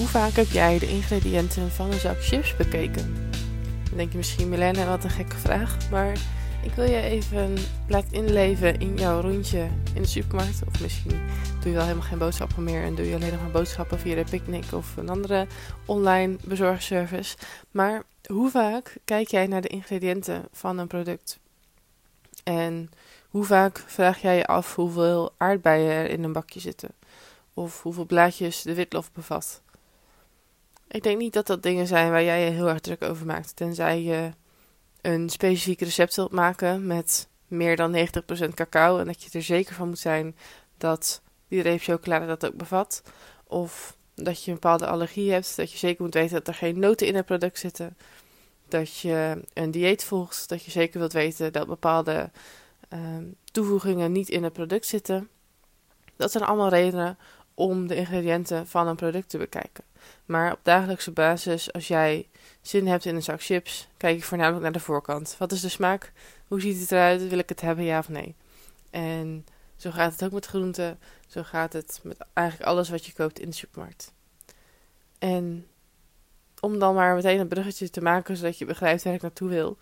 Hoe vaak heb jij de ingrediënten van een zak chips bekeken? Dan denk je misschien, Milena, wat een gekke vraag. Maar ik wil je even laten inleven in jouw rondje in de supermarkt. Of misschien doe je wel helemaal geen boodschappen meer en doe je alleen nog maar boodschappen via de Picnic of een andere online bezorgservice. Maar hoe vaak kijk jij naar de ingrediënten van een product? En hoe vaak vraag jij je af hoeveel aardbeien er in een bakje zitten? Of hoeveel blaadjes de witlof bevat? Ik denk niet dat dat dingen zijn waar jij je heel erg druk over maakt. Tenzij je een specifiek recept wilt maken met meer dan 90% cacao. En dat je er zeker van moet zijn dat die reep chocolade dat ook bevat. Of dat je een bepaalde allergie hebt. Dat je zeker moet weten dat er geen noten in het product zitten. Dat je een dieet volgt. Dat je zeker wilt weten dat bepaalde ehm, toevoegingen niet in het product zitten. Dat zijn allemaal redenen om de ingrediënten van een product te bekijken. Maar op dagelijkse basis, als jij zin hebt in een zak chips, kijk je voornamelijk naar de voorkant. Wat is de smaak? Hoe ziet het eruit? Wil ik het hebben, ja of nee? En zo gaat het ook met groenten. Zo gaat het met eigenlijk alles wat je koopt in de supermarkt. En om dan maar meteen een bruggetje te maken, zodat je begrijpt waar ik naartoe wil.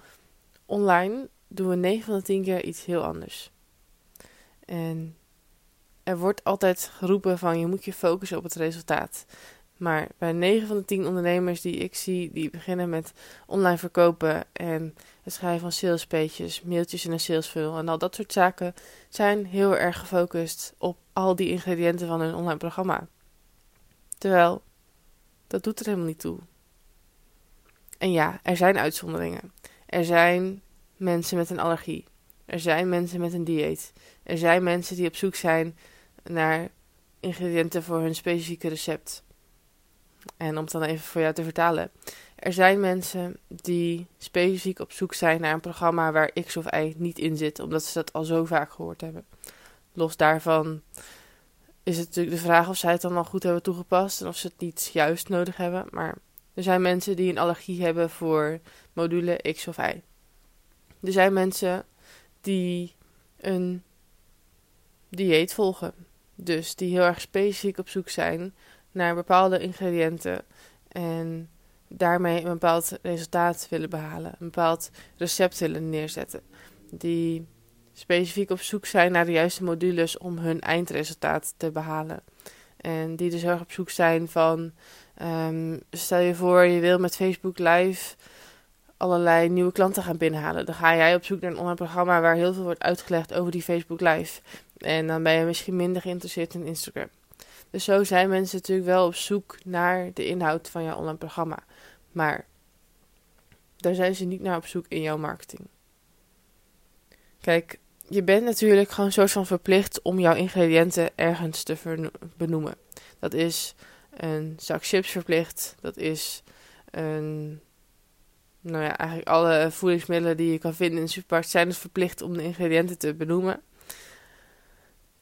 Online doen we 9 van de 10 keer iets heel anders. En er wordt altijd geroepen van je moet je focussen op het resultaat. Maar bij 9 van de 10 ondernemers die ik zie, die beginnen met online verkopen en het schrijven van salespages, mailtjes in een salesfunnel en al dat soort zaken, zijn heel erg gefocust op al die ingrediënten van hun online programma. Terwijl, dat doet er helemaal niet toe. En ja, er zijn uitzonderingen. Er zijn mensen met een allergie. Er zijn mensen met een dieet. Er zijn mensen die op zoek zijn naar ingrediënten voor hun specifieke recept. En om het dan even voor jou te vertalen. Er zijn mensen die specifiek op zoek zijn naar een programma waar X of Y niet in zit, omdat ze dat al zo vaak gehoord hebben. Los daarvan is het natuurlijk de vraag of zij het dan al goed hebben toegepast en of ze het niet juist nodig hebben. Maar er zijn mensen die een allergie hebben voor module X of Y. Er zijn mensen die een dieet volgen. Dus die heel erg specifiek op zoek zijn naar bepaalde ingrediënten en daarmee een bepaald resultaat willen behalen, een bepaald recept willen neerzetten. Die specifiek op zoek zijn naar de juiste modules om hun eindresultaat te behalen. En die dus erg op zoek zijn van, um, stel je voor je wil met Facebook Live allerlei nieuwe klanten gaan binnenhalen. Dan ga jij op zoek naar een online programma waar heel veel wordt uitgelegd over die Facebook Live. En dan ben je misschien minder geïnteresseerd in Instagram. Dus zo zijn mensen natuurlijk wel op zoek naar de inhoud van jouw online programma. Maar daar zijn ze niet naar op zoek in jouw marketing. Kijk, je bent natuurlijk gewoon soort van verplicht om jouw ingrediënten ergens te benoemen. Dat is een zak chips verplicht. Dat is een. Nou ja, eigenlijk alle voedingsmiddelen die je kan vinden in de supermarkt zijn dus verplicht om de ingrediënten te benoemen.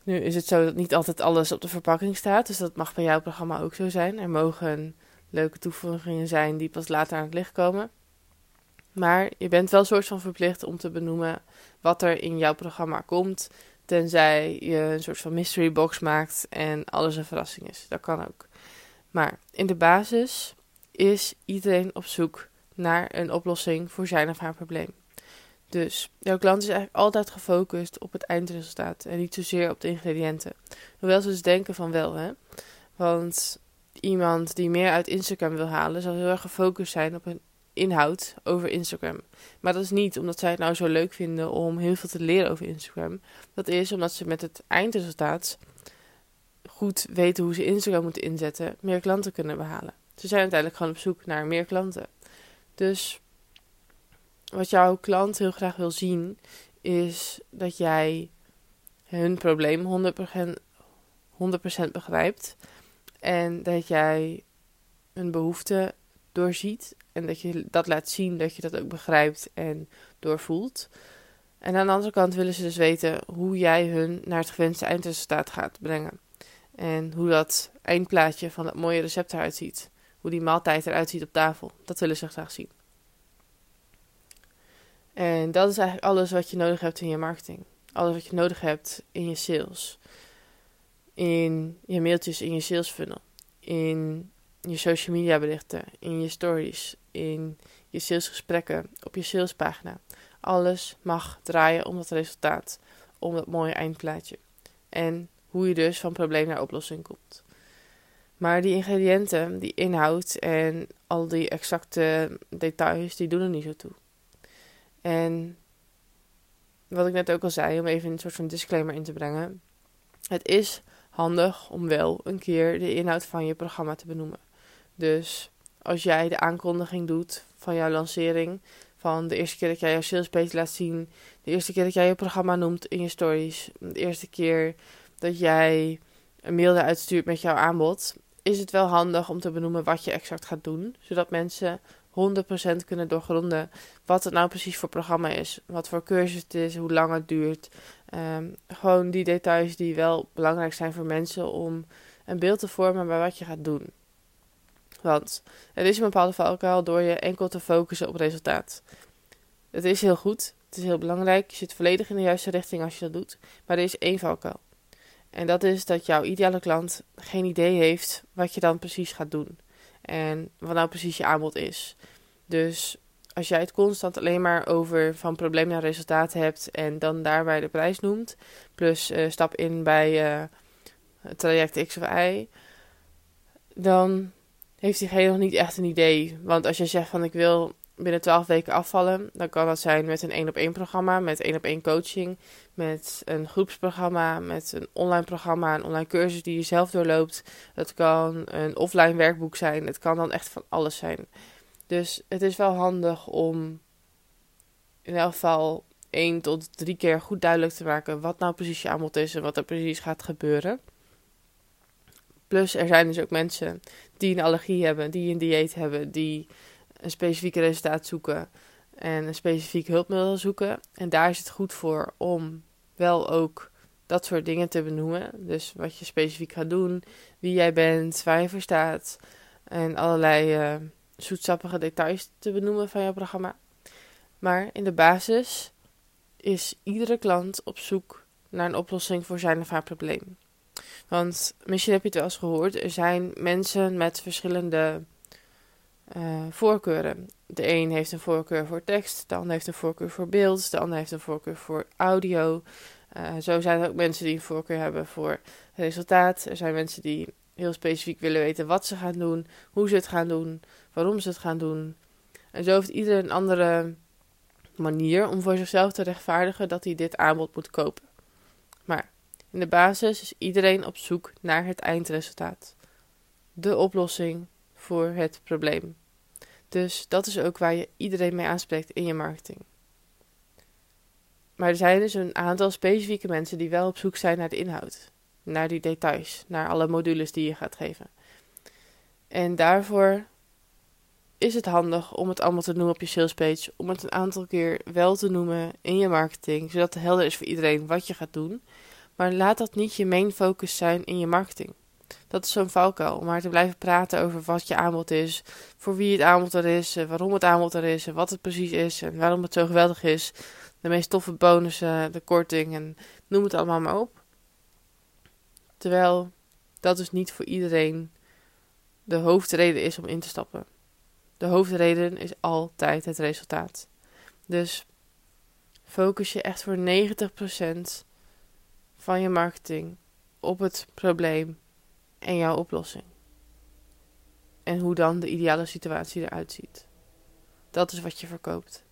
Nu is het zo dat niet altijd alles op de verpakking staat, dus dat mag bij jouw programma ook zo zijn. Er mogen leuke toevoegingen zijn die pas later aan het licht komen. Maar je bent wel soort van verplicht om te benoemen wat er in jouw programma komt, tenzij je een soort van mystery box maakt en alles een verrassing is. Dat kan ook. Maar in de basis is iedereen op zoek naar een oplossing voor zijn of haar probleem. Dus jouw klant is eigenlijk altijd gefocust op het eindresultaat en niet zozeer op de ingrediënten. Hoewel ze dus denken van wel, hè. Want iemand die meer uit Instagram wil halen, zal heel erg gefocust zijn op een inhoud over Instagram. Maar dat is niet omdat zij het nou zo leuk vinden om heel veel te leren over Instagram. Dat is omdat ze met het eindresultaat goed weten hoe ze Instagram moeten inzetten, meer klanten kunnen behalen. Ze zijn uiteindelijk gewoon op zoek naar meer klanten. Dus wat jouw klant heel graag wil zien, is dat jij hun probleem 100%, 100% begrijpt. En dat jij hun behoefte doorziet. En dat je dat laat zien dat je dat ook begrijpt en doorvoelt. En aan de andere kant willen ze dus weten hoe jij hun naar het gewenste eindresultaat gaat brengen. En hoe dat eindplaatje van dat mooie recept eruit ziet. Hoe die maaltijd eruit ziet op tafel. Dat willen ze graag zien. En dat is eigenlijk alles wat je nodig hebt in je marketing. Alles wat je nodig hebt in je sales. In je mailtjes, in je sales funnel. In je social media berichten, in je stories, in je salesgesprekken, op je salespagina. Alles mag draaien om dat resultaat, om dat mooie eindplaatje. En hoe je dus van probleem naar oplossing komt. Maar die ingrediënten, die inhoud en al die exacte details, die doen er niet zo toe. En wat ik net ook al zei, om even een soort van disclaimer in te brengen. Het is handig om wel een keer de inhoud van je programma te benoemen. Dus als jij de aankondiging doet van jouw lancering, van de eerste keer dat jij jouw salespage laat zien, de eerste keer dat jij je programma noemt in je stories, de eerste keer dat jij een mail eruit stuurt met jouw aanbod, is het wel handig om te benoemen wat je exact gaat doen, zodat mensen 100% kunnen doorgronden wat het nou precies voor programma is, wat voor cursus het is, hoe lang het duurt. Um, gewoon die details die wel belangrijk zijn voor mensen om een beeld te vormen bij wat je gaat doen. Want het is een bepaalde valkuil door je enkel te focussen op resultaat. Het is heel goed, het is heel belangrijk, je zit volledig in de juiste richting als je dat doet, maar er is één valkuil. En dat is dat jouw ideale klant geen idee heeft wat je dan precies gaat doen. En wat nou precies je aanbod is. Dus als jij het constant alleen maar over van probleem naar resultaat hebt en dan daarbij de prijs noemt, plus uh, stap in bij uh, traject X of Y, dan heeft diegene nog niet echt een idee. Want als je zegt van ik wil binnen 12 weken afvallen, dan kan dat zijn met een één op één programma, met één op één coaching, met een groepsprogramma, met een online programma, een online cursus die je zelf doorloopt. Het kan een offline werkboek zijn. Het kan dan echt van alles zijn. Dus het is wel handig om in elk geval één tot drie keer goed duidelijk te maken wat nou precies je aanbod is en wat er precies gaat gebeuren. Plus er zijn dus ook mensen die een allergie hebben, die een dieet hebben, die een specifieke resultaat zoeken en een specifiek hulpmiddel zoeken. En daar is het goed voor om wel ook dat soort dingen te benoemen. Dus wat je specifiek gaat doen, wie jij bent, waar je voor staat en allerlei uh, zoetsappige details te benoemen van jouw programma. Maar in de basis is iedere klant op zoek naar een oplossing voor zijn of haar probleem. Want misschien heb je het wel eens gehoord, er zijn mensen met verschillende uh, voorkeuren. De een heeft een voorkeur voor tekst, de ander heeft een voorkeur voor beeld, de ander heeft een voorkeur voor audio. Uh, zo zijn er ook mensen die een voorkeur hebben voor resultaat. Er zijn mensen die heel specifiek willen weten wat ze gaan doen, hoe ze het gaan doen, waarom ze het gaan doen. En zo heeft ieder een andere manier om voor zichzelf te rechtvaardigen dat hij dit aanbod moet kopen. Maar in de basis is iedereen op zoek naar het eindresultaat. De oplossing voor het probleem. Dus dat is ook waar je iedereen mee aanspreekt in je marketing. Maar er zijn dus een aantal specifieke mensen die wel op zoek zijn naar de inhoud, naar die details, naar alle modules die je gaat geven. En daarvoor is het handig om het allemaal te noemen op je salespage, om het een aantal keer wel te noemen in je marketing, zodat het helder is voor iedereen wat je gaat doen. Maar laat dat niet je main focus zijn in je marketing. Dat is zo'n valkuil. Om maar te blijven praten over wat je aanbod is, voor wie het aanbod er is, waarom het aanbod er is en wat het precies is en waarom het zo geweldig is. De meest toffe bonussen, de korting en noem het allemaal maar op. Terwijl dat dus niet voor iedereen de hoofdreden is om in te stappen. De hoofdreden is altijd het resultaat. Dus focus je echt voor 90% van je marketing op het probleem en jouw oplossing. En hoe dan de ideale situatie eruit ziet. Dat is wat je verkoopt.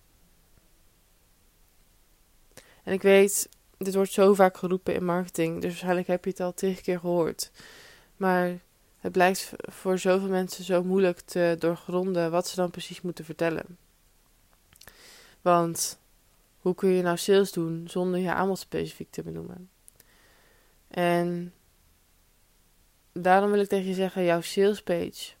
En ik weet, dit wordt zo vaak geroepen in marketing, dus waarschijnlijk heb je het al tegen keer gehoord. Maar het blijkt voor zoveel mensen zo moeilijk te doorgronden wat ze dan precies moeten vertellen. Want hoe kun je nou sales doen zonder je aanbod specifiek te benoemen? En daarom wil ik tegen je zeggen: jouw salespage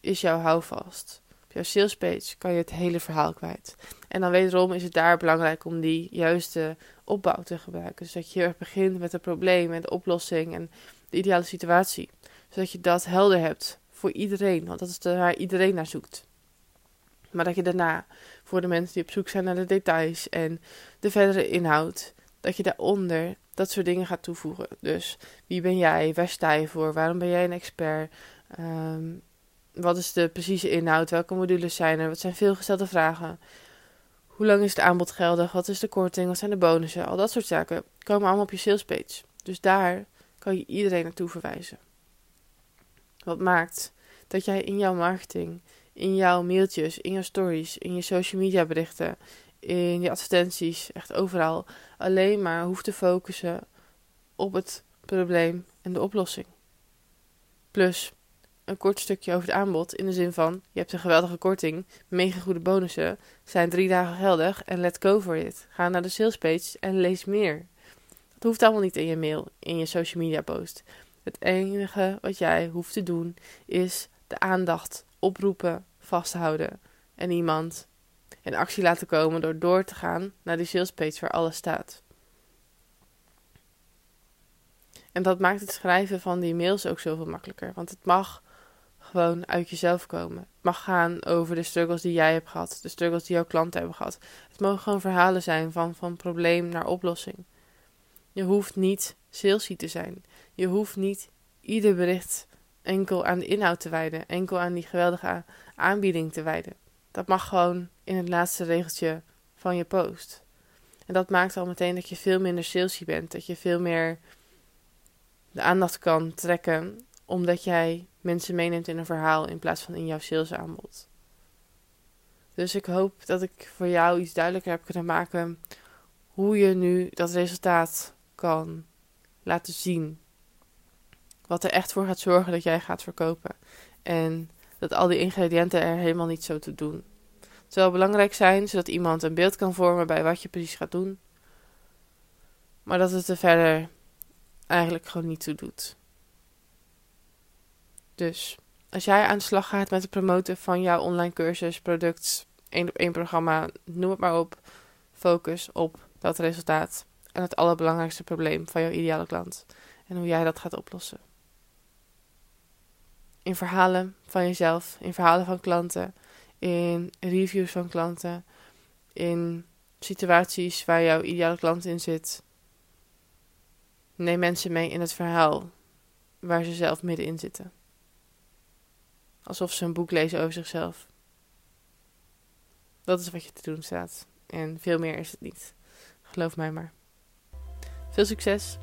is jouw houvast. Op jouw salespage kan je het hele verhaal kwijt. En dan wederom is het daar belangrijk om die juiste opbouw te gebruiken. Dus dat je heel erg begint met het probleem en de oplossing en de ideale situatie. Zodat je dat helder hebt voor iedereen, want dat is waar iedereen naar zoekt. Maar dat je daarna voor de mensen die op zoek zijn naar de details en de verdere inhoud, dat je daaronder dat soort dingen gaat toevoegen. Dus wie ben jij? Waar sta je voor? Waarom ben jij een expert? Ehm, Wat is de precieze inhoud? Welke modules zijn er? Wat zijn veelgestelde vragen? Hoe lang is het aanbod geldig? Wat is de korting? Wat zijn de bonussen? Al dat soort zaken komen allemaal op je salespage. Dus daar kan je iedereen naartoe verwijzen. Wat maakt dat jij in jouw marketing, in jouw mailtjes, in jouw stories, in je social media berichten, in je advertenties, echt overal, alleen maar hoeft te focussen op het probleem en de oplossing. Plus een kort stukje over het aanbod in de zin van: je hebt een geweldige korting, mega goede bonussen, zijn drie dagen geldig en let go for it. Ga naar de salespage en lees meer. Dat hoeft allemaal niet in je mail, in je social media post. Het enige wat jij hoeft te doen is de aandacht oproepen, vasthouden en iemand in actie laten komen door door te gaan naar die salespage waar alles staat. En dat maakt het schrijven van die mails ook zoveel makkelijker. Want het mag gewoon uit jezelf komen. Het mag gaan over de struggles die jij hebt gehad, de struggles die jouw klanten hebben gehad. Het mogen gewoon verhalen zijn van, van probleem naar oplossing. Je hoeft niet salesy te zijn. Je hoeft niet ieder bericht enkel aan de inhoud te wijden, enkel aan die geweldige aanbieding te wijden. Dat mag gewoon in het laatste regeltje van je post. En dat maakt al meteen dat je veel minder salesy bent, dat je veel meer de aandacht kan trekken, omdat jij mensen meeneemt in een verhaal in plaats van in jouw salesaanbod. Dus ik hoop dat ik voor jou iets duidelijker heb kunnen maken hoe je nu dat resultaat kan laten zien. Wat er echt voor gaat zorgen dat jij gaat verkopen. En dat al die ingrediënten er helemaal niet zo te doen. Het zal belangrijk zijn zodat iemand een beeld kan vormen bij wat je precies gaat doen. Maar dat het er verder eigenlijk gewoon niet toe doet. Dus als jij aan de slag gaat met het promoten van jouw online cursus, product, één op één programma, noem het maar op, focus op dat resultaat en het allerbelangrijkste probleem van jouw ideale klant en hoe jij dat gaat oplossen. In verhalen van jezelf, in verhalen van klanten, in reviews van klanten, in situaties waar jouw ideale klant in zit. Neem mensen mee in het verhaal waar ze zelf middenin zitten. Alsof ze een boek lezen over zichzelf. Dat is wat je te doen staat. En veel meer is het niet. Geloof mij maar. Veel succes!